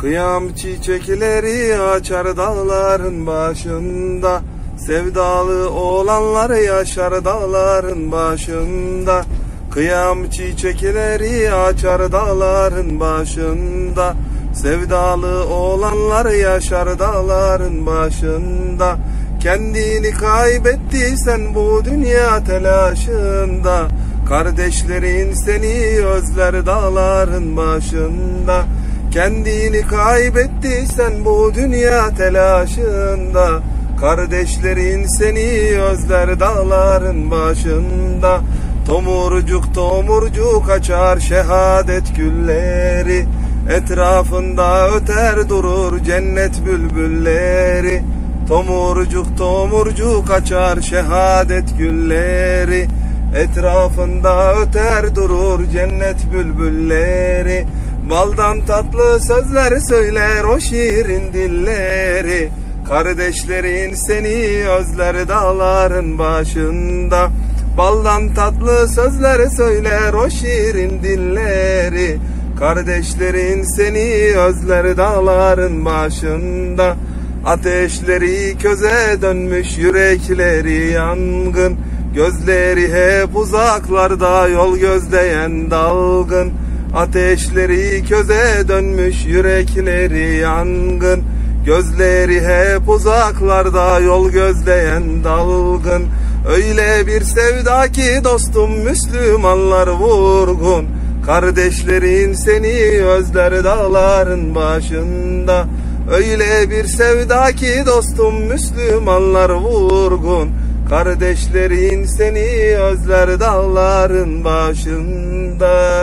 Kıyam çiçekleri açar dağların başında. Sevdalı olanlar yaşar dağların başında. Kıyam çiçekleri açar dağların başında. Sevdalı olanlar yaşar dağların başında. Kendini kaybettiysen bu dünya telaşında. Kardeşlerin seni özler dağların başında Kendini kaybettiysen bu dünya telaşında. Kardeşlerin seni özler dağların başında. Tomurcuk tomurcuk açar şehadet gülleri. Etrafında öter durur cennet bülbülleri. Tomurcuk tomurcuk açar şehadet gülleri. Etrafında öter durur cennet bülbülleri Baldan tatlı sözler söyler o şiirin dilleri. Kardeşlerin seni özler dağların başında. Baldan tatlı sözler söyler o şiirin dilleri. Kardeşlerin seni özler dağların başında. Ateşleri köze dönmüş yürekleri yangın. Gözleri hep uzaklarda yol gözleyen dalgın Ateşleri köze dönmüş yürekleri yangın. Gözleri hep uzaklarda yol gözleyen dalgın. Öyle bir sevda ki dostum Müslümanlar vurgun. Kardeşlerin seni özler dağların başında. Öyle bir sevda ki dostum Müslümanlar vurgun. Kardeşlerin seni özler dağların başında